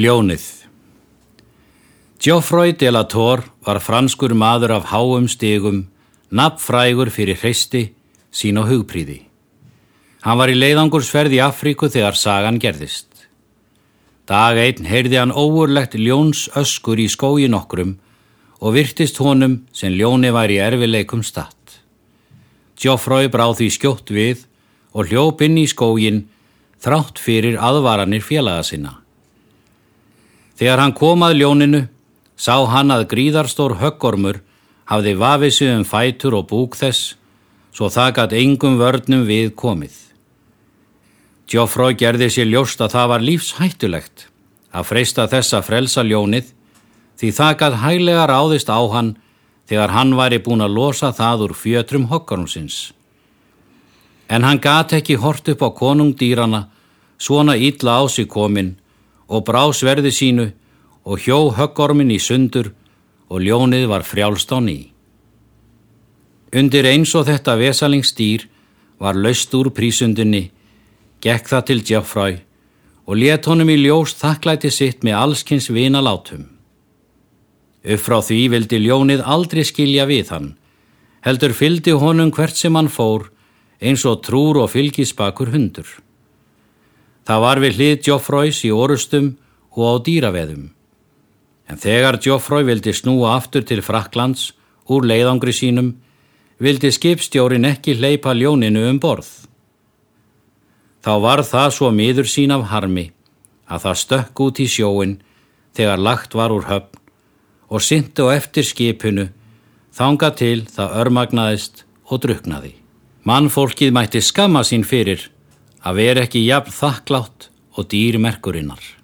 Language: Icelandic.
Ljónið Geoffroy de la Tour var franskur maður af háum stigum, nafnfrægur fyrir hreisti, sín og hugpríði. Hann var í leiðangursferð í Afríku þegar sagan gerðist. Dag einn heyrði hann óurlegt ljóns öskur í skógin okkrum og virtist honum sem ljóni var í erfileikum statt. Geoffroy bráð því skjótt við og hljóp inn í skógin þrátt fyrir aðvaranir félaga sinna. Þegar hann kom að ljóninu sá hann að gríðarstór höggormur hafði vafið sig um fætur og búk þess svo það gætt engum vörnum við komið. Geoffroy gerði sér ljóst að það var lífshættulegt að freysta þessa frelsa ljónið því það gætt hæglega ráðist á hann þegar hann væri búin að losa það úr fjötrum höggormsins. En hann gætt ekki hort upp á konungdýrana svona ítla á sig kominn og brá sverði sínu og hjó höggormin í sundur og ljónið var frjálst á ný. Undir eins og þetta vesalingstýr var laust úr prísundinni, gekk það til Geoffroy og let honum í ljós þakklæti sitt með allskins vina látum. Upp frá því vildi ljónið aldrei skilja við hann, heldur fyldi honum hvert sem hann fór eins og trúr og fylgisbakur hundur. Það var við hlið Geoffroys í orustum og á dýraveðum. En þegar Geoffroy vildi snúa aftur til Fraklands úr leiðangri sínum, vildi skipstjórin ekki hleypa ljóninu um borð. Þá var það svo miður sín af harmi að það stökk út í sjóin þegar lagt var úr höfn og syndu á eftir skipinu, þanga til það örmagnaðist og druknaði. Mannfólkið mætti skamma sín fyrir að vera ekki jafn þakklátt og dýrmerkurinnar.